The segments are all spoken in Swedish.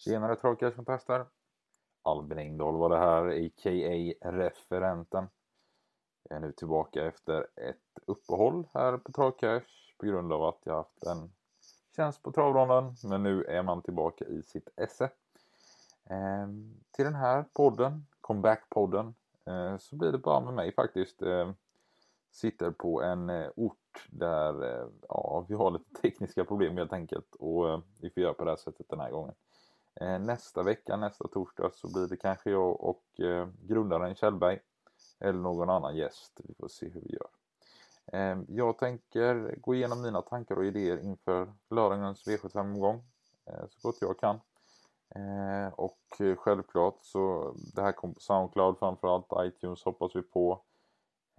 Tjenare Trollkarls som testar. Albin Engdahl var det här, a.k.a. referenten. Jag är nu tillbaka efter ett uppehåll här på Travcash på grund av att jag haft en tjänst på travronden. Men nu är man tillbaka i sitt esse. Ehm, till den här podden, comeback-podden, eh, så blir det bara med mig faktiskt. Eh, sitter på en eh, ort där eh, ja, vi har lite tekniska problem helt enkelt och eh, vi får göra på det här sättet den här gången. Eh, nästa vecka, nästa torsdag, så blir det kanske jag och eh, grundaren Kjellberg eller någon annan gäst. Vi får se hur vi gör. Eh, jag tänker gå igenom mina tankar och idéer inför lördagens V75-omgång eh, så gott jag kan. Eh, och självklart så det här kommer på Soundcloud framförallt, iTunes hoppas vi på.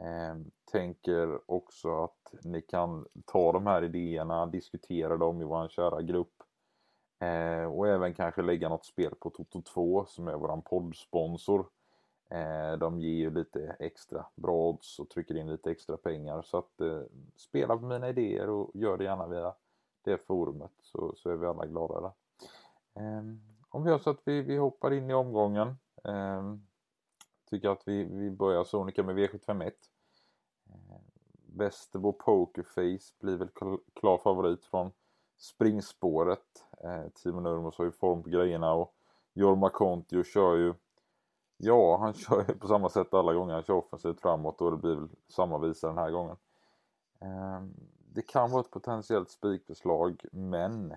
Eh, tänker också att ni kan ta de här idéerna, diskutera dem i vår kära grupp Eh, och även kanske lägga något spel på Toto 2 som är våran poddsponsor. Eh, de ger ju lite extra bra odds och trycker in lite extra pengar. Så att eh, spela på mina idéer och gör det gärna via det forumet så, så är vi alla glada där. Ehm, om vi gör så att vi, vi hoppar in i omgången. Ehm, tycker att vi, vi börjar sonika med V751. Västerbo ehm, Pokerface blir väl klar favorit från springspåret. Eh, Timo Nurmos har ju form på grejerna och Jorma Kontio kör ju Ja, han kör ju på samma sätt alla gånger. Han kör offensivt framåt och det blir väl samma visa den här gången. Eh, det kan vara ett potentiellt spikförslag men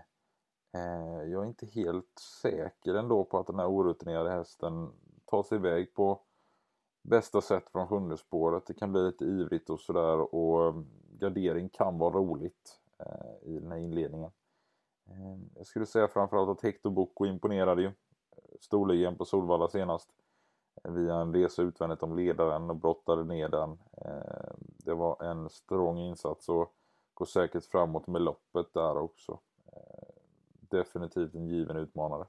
eh, jag är inte helt säker ändå på att den här orutinerade hästen tar sig iväg på bästa sätt från sjunde spåret. Det kan bli lite ivrigt och sådär och ehm, gardering kan vara roligt. Eh, i den här inledningen. Ehm, jag skulle säga framförallt att Hector Boko imponerade ju eh, storligen på Solvalla senast eh, via en resa utvändigt om ledaren och brottade ner den. Ehm, det var en strong insats och går säkert framåt med loppet där också. Ehm, definitivt en given utmanare.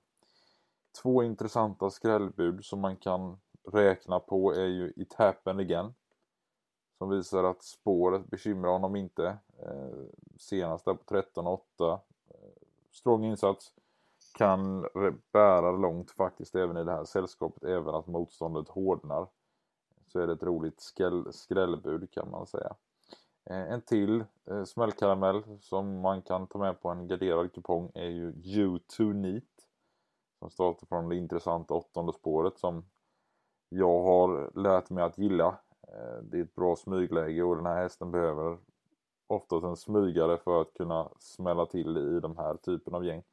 Två intressanta skrällbud som man kan räkna på är ju It Happened Again som visar att spåret bekymrar honom inte. Eh, senast där på 13,8. Strong insats. Kan bära långt faktiskt även i det här sällskapet, även att motståndet hårdnar. Så är det ett roligt skräll, skrällbud kan man säga. Eh, en till eh, smällkaramell som man kan ta med på en garderad kupong är ju U2 Neat. Som startar från det intressanta åttonde spåret som jag har lärt mig att gilla Eh, det är ett bra smygläge och den här hästen behöver oftast en smygare för att kunna smälla till i de här typen av gäng.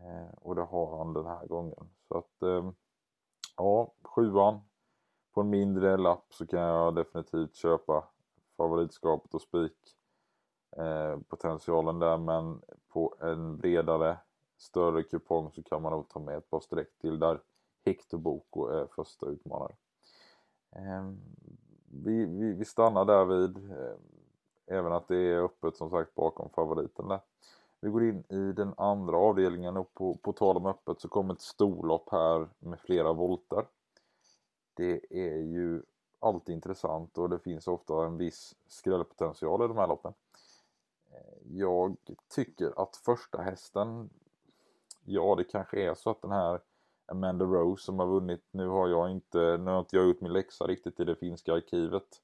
Eh, och det har han den här gången. Så att eh, ja, sjuan på en mindre lapp så kan jag definitivt köpa favoritskapet och spik eh, potentialen där men på en bredare större kupong så kan man nog ta med ett par streck till där Hector Boko är första utmanare. Ehm, vi, vi, vi stannar där vid eh, även att det är öppet som sagt bakom favoriten där. Vi går in i den andra avdelningen och på, på tal om öppet så kommer ett storlopp här med flera volter. Det är ju alltid intressant och det finns ofta en viss skrällpotential i de här loppen. Eh, jag tycker att första hästen, ja det kanske är så att den här Amanda Rose som har vunnit. Nu har jag inte, nu har inte jag gjort min läxa riktigt i det finska arkivet.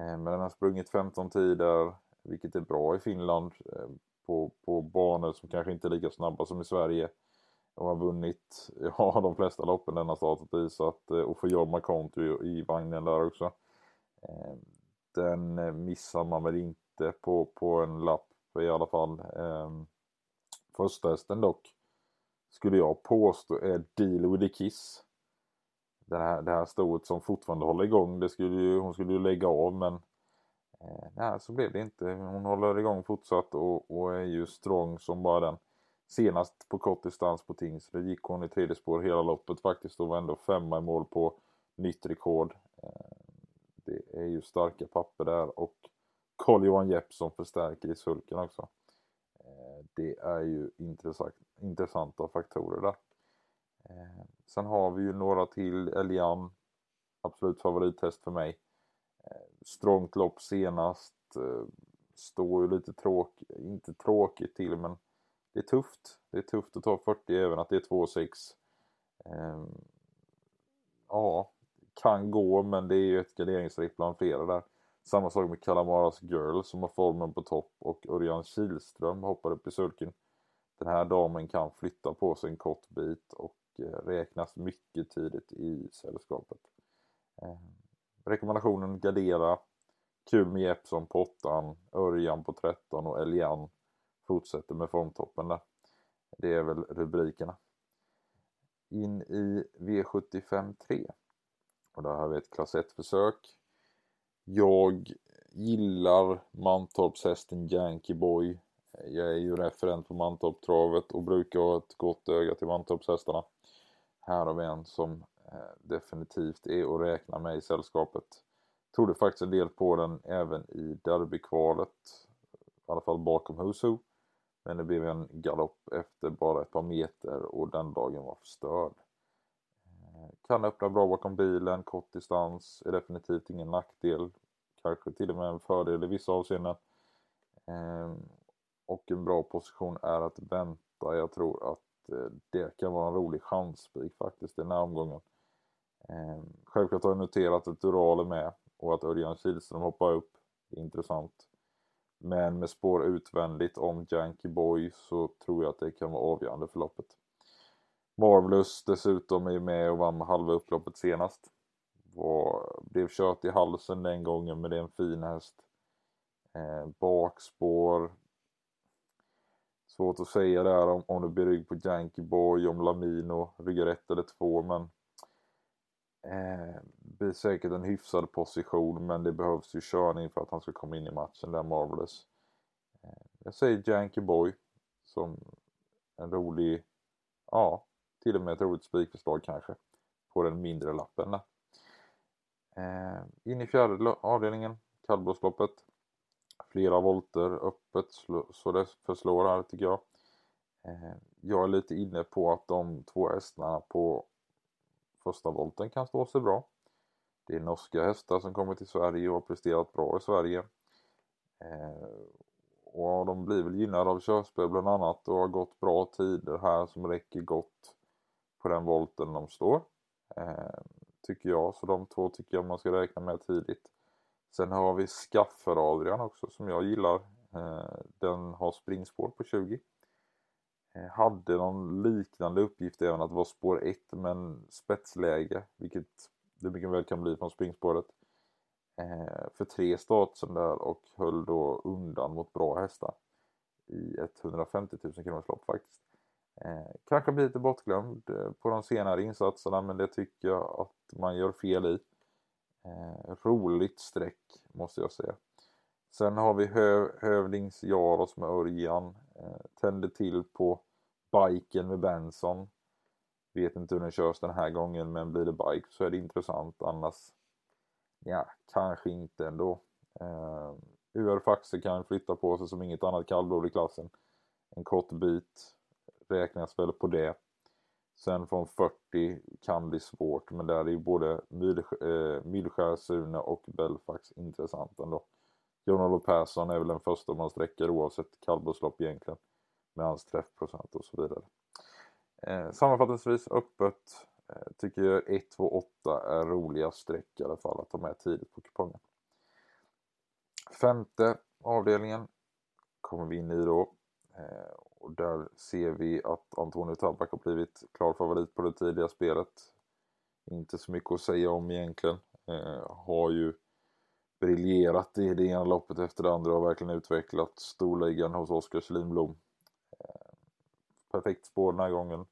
Eh, men den har sprungit 15 tider, vilket är bra i Finland eh, på, på banor som kanske inte är lika snabba som i Sverige. De har vunnit, ja de flesta loppen den har startat i så att, eh, och får Jorma Country i vagnen där också. Den missar man väl inte på, på en lapp i alla fall. Ehm, första hästen dock skulle jag påstå är Deal with the Kiss. Det här, det här stoet som fortfarande håller igång. Det skulle ju, hon skulle ju lägga av men eh, nej, så blev det inte. Hon håller igång fortsatt och, och är ju strong som bara den. Senast på kort distans på Tings. Det gick hon i tredje spår hela loppet faktiskt och var ändå femma i mål på nytt rekord. Eh, det är ju starka papper där och Carl-Johan Jeppsson förstärker i sulken också. Eh, det är ju intressant, intressanta faktorer där. Eh, sen har vi ju några till. Elian, absolut favorithäst för mig. Eh, strångt lopp senast. Eh, står ju lite tråkigt, inte tråkigt till men det är tufft. Det är tufft att ta 40 även att det är 2,6. Eh, ja, kan gå men det är ju ett garderingsripp bland flera där. Samma sak med Kalamaras Girl som har formen på topp och Örjan Kihlström hoppar upp i sulken. Den här damen kan flytta på sig en kort bit och Eh, räknas mycket tidigt i sällskapet. Eh, rekommendationen Gardera, kul med Jeppson på 8, Örjan på 13 och Elian fortsätter med formtoppen där. Det är väl rubrikerna. In i V75 3. Och där har vi ett klass 1-försök. Jag gillar Mantorpshästen Yankee Boy. Jag är ju referent på Mantorp-travet och brukar ha ett gott öga till Mantorpshästarna. Här har vi en som eh, definitivt är att räkna med i sällskapet. Trodde faktiskt en del på den även i derbykvalet. I alla fall bakom Husu. Men det blev en galopp efter bara ett par meter och den dagen var förstörd. Eh, kan öppna bra bakom bilen, kort distans, är definitivt ingen nackdel. Kanske till och med en fördel i vissa avseenden. Ehm, och en bra position är att vänta. Jag tror att Eh, det kan vara en rolig chansspik faktiskt i den här omgången. Ehm, självklart har jag noterat att Dural är med och att Örjan Kihlström hoppar upp. Det är intressant. Men med spår utvändigt om Janky Boy så tror jag att det kan vara avgörande för loppet. Marvelous dessutom är med och vann halva upploppet senast. Var, blev kört i halsen den gången men det är en fin häst. Eh, bakspår. Svårt att säga där om, om det blir rygg på Janky Boy, om Lamino ryggar ett eller två men eh, blir säkert en hyfsad position men det behövs ju körning för att han ska komma in i matchen där Marvelous. Eh, jag säger Janky Boy som en rolig, ja, till och med ett roligt spikförslag kanske på den mindre lappen där. Eh, in i fjärde avdelningen, kallblåsloppet. Flera volter öppet så det förslår här tycker jag. Eh, jag är lite inne på att de två hästarna på första volten kan stå sig bra. Det är norska hästar som kommer till Sverige och har presterat bra i Sverige. Eh, och de blir väl gynnade av körspel bland annat och har gått bra tider här som räcker gott på den volten de står. Eh, tycker jag, så de två tycker jag man ska räkna med tidigt. Sen har vi Skaffer Adrian också som jag gillar. Eh, den har springspår på 20. Eh, hade någon liknande uppgift även att vara spår 1 men spetsläge, vilket det mycket väl kan bli från springspåret. Eh, för tre startsen där och höll då undan mot bra hästar i ett 150 000 kronors lopp faktiskt. Kanske blir lite bortglömd på de senare insatserna men det tycker jag att man gör fel i. Eh, roligt streck måste jag säga. Sen har vi Hö Hövdings Jaros med Örjan. Eh, tände till på biken med Benson. Vet inte hur den körs den här gången men blir det bike så är det intressant annars ja, kanske inte ändå. Eh, UR Faxe kan flytta på sig som inget annat kallblod i klassen. En kort bit räknas väl på det. Sen från 40 kan bli svårt men där är ju både Myllskär, eh, Sune och Belfax intressant ändå. Jon-Olof Persson är väl den första man sträcker oavsett kallblodslopp egentligen. Med hans träffprocent och så vidare. Eh, sammanfattningsvis öppet. Eh, tycker jag 1, 2, 8 är roliga streck i alla fall att ta med tidigt på kupongen. Femte avdelningen kommer vi in i då. Eh, och där ser vi att Antonio Tabak har blivit klar favorit på det tidiga spelet. Inte så mycket att säga om egentligen. Eh, har ju briljerat i det ena loppet efter det andra och verkligen utvecklat storligan hos Oskar Kjellin Eh, perfekt spår den här gången.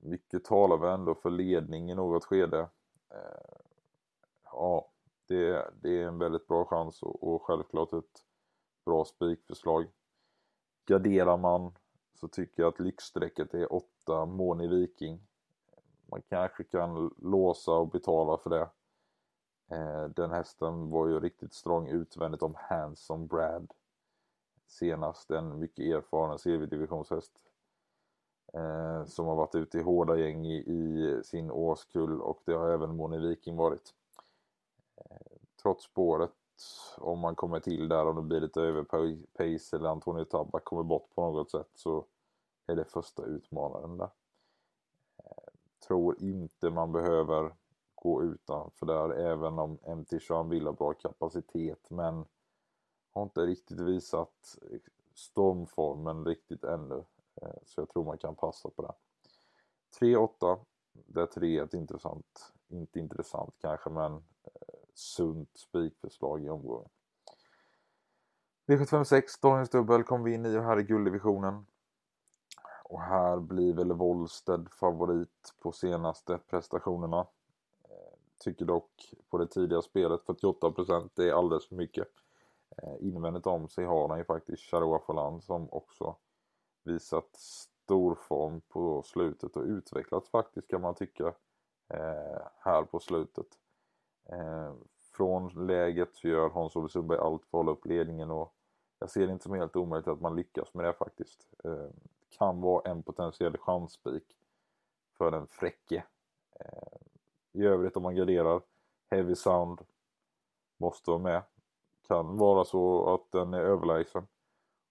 Mycket talar väl ändå för ledning i något skede. Eh, ja, det, det är en väldigt bra chans och, och självklart ett bra spikförslag. Garderar man så tycker jag att lyxstrecket är 8 Moni Viking. Man kanske kan låsa och betala för det. Eh, den hästen var ju riktigt strong utvändigt om Hanson Brad. Senast en mycket erfaren CV-divisionshäst. Eh, som har varit ute i hårda gäng i, i sin årskull och det har även Moni Viking varit. Eh, trots spåret om man kommer till där, om det blir lite överpace eller Antonio Tabak kommer bort på något sätt så är det första utmanaren där. Eh, tror inte man behöver gå utanför där även om MT21 vill ha bra kapacitet men har inte riktigt visat stormformen riktigt ännu. Eh, så jag tror man kan passa på det. 3-8, där 3 är ett intressant, inte intressant kanske men eh, sunt spikförslag i omgången. V756, dagens dubbel kom vi in i och här är gulddivisionen. Och här blir väl Wollsted favorit på senaste prestationerna. Eh, tycker dock på det tidiga spelet 48% det är alldeles för mycket. Eh, invändigt om sig har han ju faktiskt Charoa Folland som också visat stor form på slutet och utvecklats faktiskt kan man tycka eh, här på slutet. Eh, från läget så gör Hans-Ove Sundberg allt för att hålla upp ledningen och jag ser det inte som helt omöjligt att man lyckas med det faktiskt eh, kan vara en potentiell chansspik för den fräcke. Eh, I övrigt om man garderar Heavy Sound måste vara med. Kan vara så att den är överlägsen.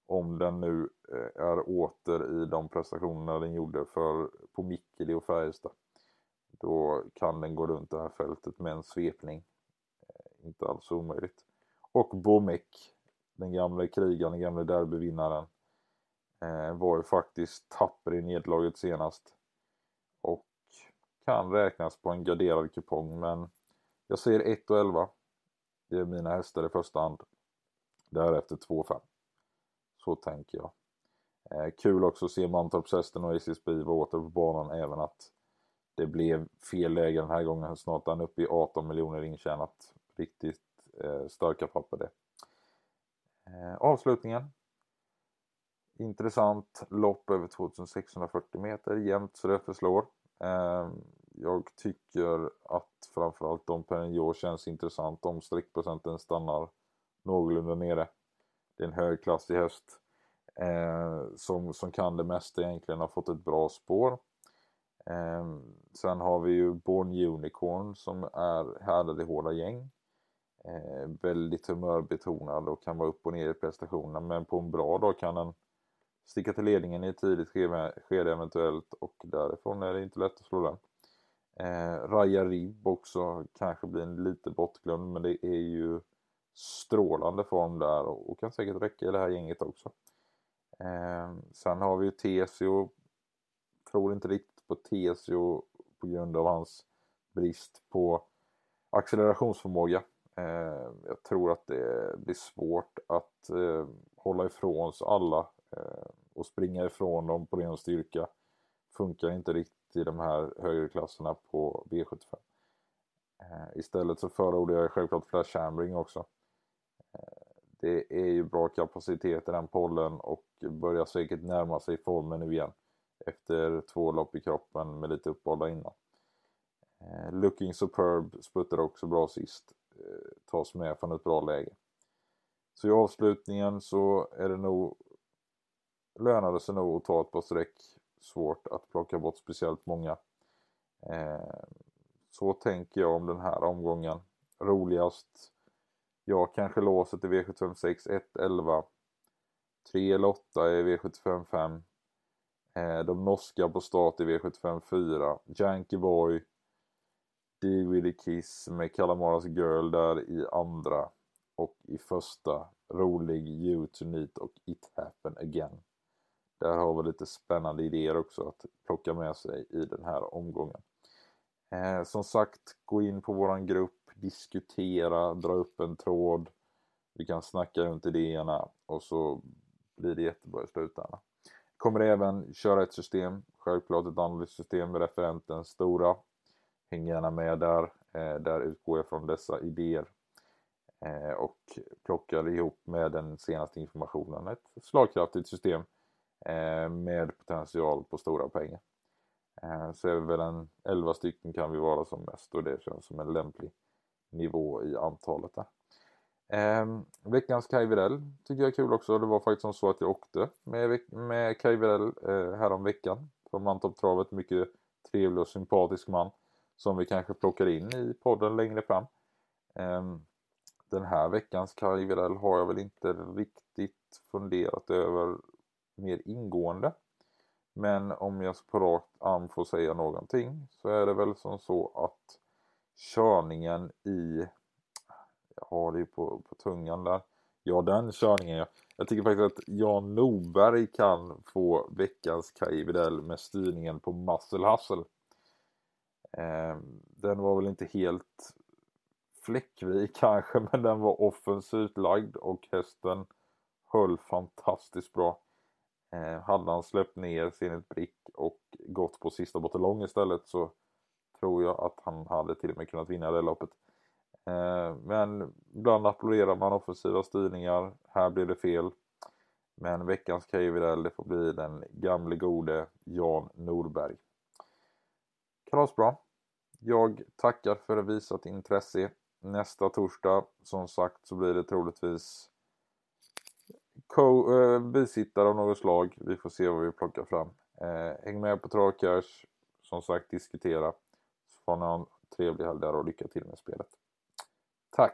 Om den nu eh, är åter i de prestationerna den gjorde för på Mikkeli och Färjestad. Då kan den gå runt det här fältet med en svepning. Eh, inte alls omöjligt. Och Bomek, den gamla krigaren, den gamla derbyvinnaren. Eh, var ju faktiskt tapper i nedlaget senast. Och kan räknas på en garderad kupong men jag ser 1 och 11. Det är mina hästar i första hand. Därefter 2 och 5. Så tänker jag. Eh, kul också att se Mantorpshästen och SSB Biva åter på banan även att det blev fel läge den här gången. Snart är han uppe i 18 miljoner intjänat. Riktigt eh, starka papper det. Eh, avslutningen Intressant lopp över 2640 meter, jämnt så det förslår. Eh, jag tycker att framförallt Dom Perignon känns intressant om streckprocenten stannar någorlunda nere. Det är en högklassig häst eh, som, som kan det mesta egentligen, har fått ett bra spår. Eh, sen har vi ju Born Unicorn som är härdade i hårda gäng. Eh, väldigt humörbetonad och kan vara upp och ner i prestationerna men på en bra dag kan den sticka till ledningen i ett tidigt skede eventuellt och därifrån är det inte lätt att slå den. Eh, Raja Ribb också kanske blir en lite bortglömd men det är ju strålande form där och, och kan säkert räcka i det här gänget också. Eh, sen har vi ju Tesio. Tror inte riktigt på TSO på grund av hans brist på accelerationsförmåga. Eh, jag tror att det blir svårt att eh, hålla ifrån sig alla Eh, och springa ifrån dem på ren styrka funkar inte riktigt i de här högre klasserna på V75. Eh, istället så förordar jag självklart Flash Hammering också. Eh, det är ju bra kapacitet i den pollen och börjar säkert närma sig formen nu igen. Efter två lopp i kroppen med lite uppehåll innan. Eh, Looking Superb spurtade också bra sist. Eh, tas med från ett bra läge. Så i avslutningen så är det nog lönade sig nog att ta ett par streck. Svårt att plocka bort speciellt många. Eh, så tänker jag om den här omgången. Roligast. Jag kanske låser till V756 1, 11. 3 eller 8 i V75 5. Eh, de norska på start i V75 4. Janky Boy. D. Willy Kiss med Calamaras Girl där i andra. Och i första rolig You to Neat och It Happen Again. Där har vi lite spännande idéer också att plocka med sig i den här omgången. Eh, som sagt, gå in på våran grupp, diskutera, dra upp en tråd. Vi kan snacka runt idéerna och så blir det jättebra i slutändan. Kommer även köra ett system, självklart ett analyssystem med referenten Stora. Häng gärna med där, eh, där utgår jag från dessa idéer. Eh, och plockar ihop med den senaste informationen ett slagkraftigt system Eh, med potential på stora pengar. Eh, så är vi väl en 11 stycken kan vi vara som mest och det känns som en lämplig nivå i antalet där. Eh, veckans Kaj Videll tycker jag är kul också. Det var faktiskt som så att jag åkte med, med Kaj Virell eh, häromveckan. från Mantorp Mycket trevlig och sympatisk man som vi kanske plockar in i podden längre fram. Eh, den här veckans Kaj Widell har jag väl inte riktigt funderat över mer ingående. Men om jag på rakt arm får säga någonting så är det väl som så att körningen i, har det ju på, på tungan där, ja den körningen, jag, jag tycker faktiskt att Jan Norberg kan få veckans Kaj Widell med styrningen på Muscle Hustle. Eh, den var väl inte helt fläckvig kanske men den var offensivt lagd och hästen höll fantastiskt bra. Eh, hade han släppt ner Zenit Brick och gått på sista Bottelong istället så tror jag att han hade till och med kunnat vinna det loppet. Eh, men ibland applåderar man offensiva styrningar. Här blev det fel. Men veckans KVL det får bli den gamle gode Jan Norberg. Kalasbra. Jag tackar för visat intresse. Nästa torsdag som sagt så blir det troligtvis eh, bisittare av något slag. Vi får se vad vi plockar fram. Äh, häng med på Travcash. Som sagt diskutera. Så får ni ha en trevlig helg där och lycka till med spelet. Tack!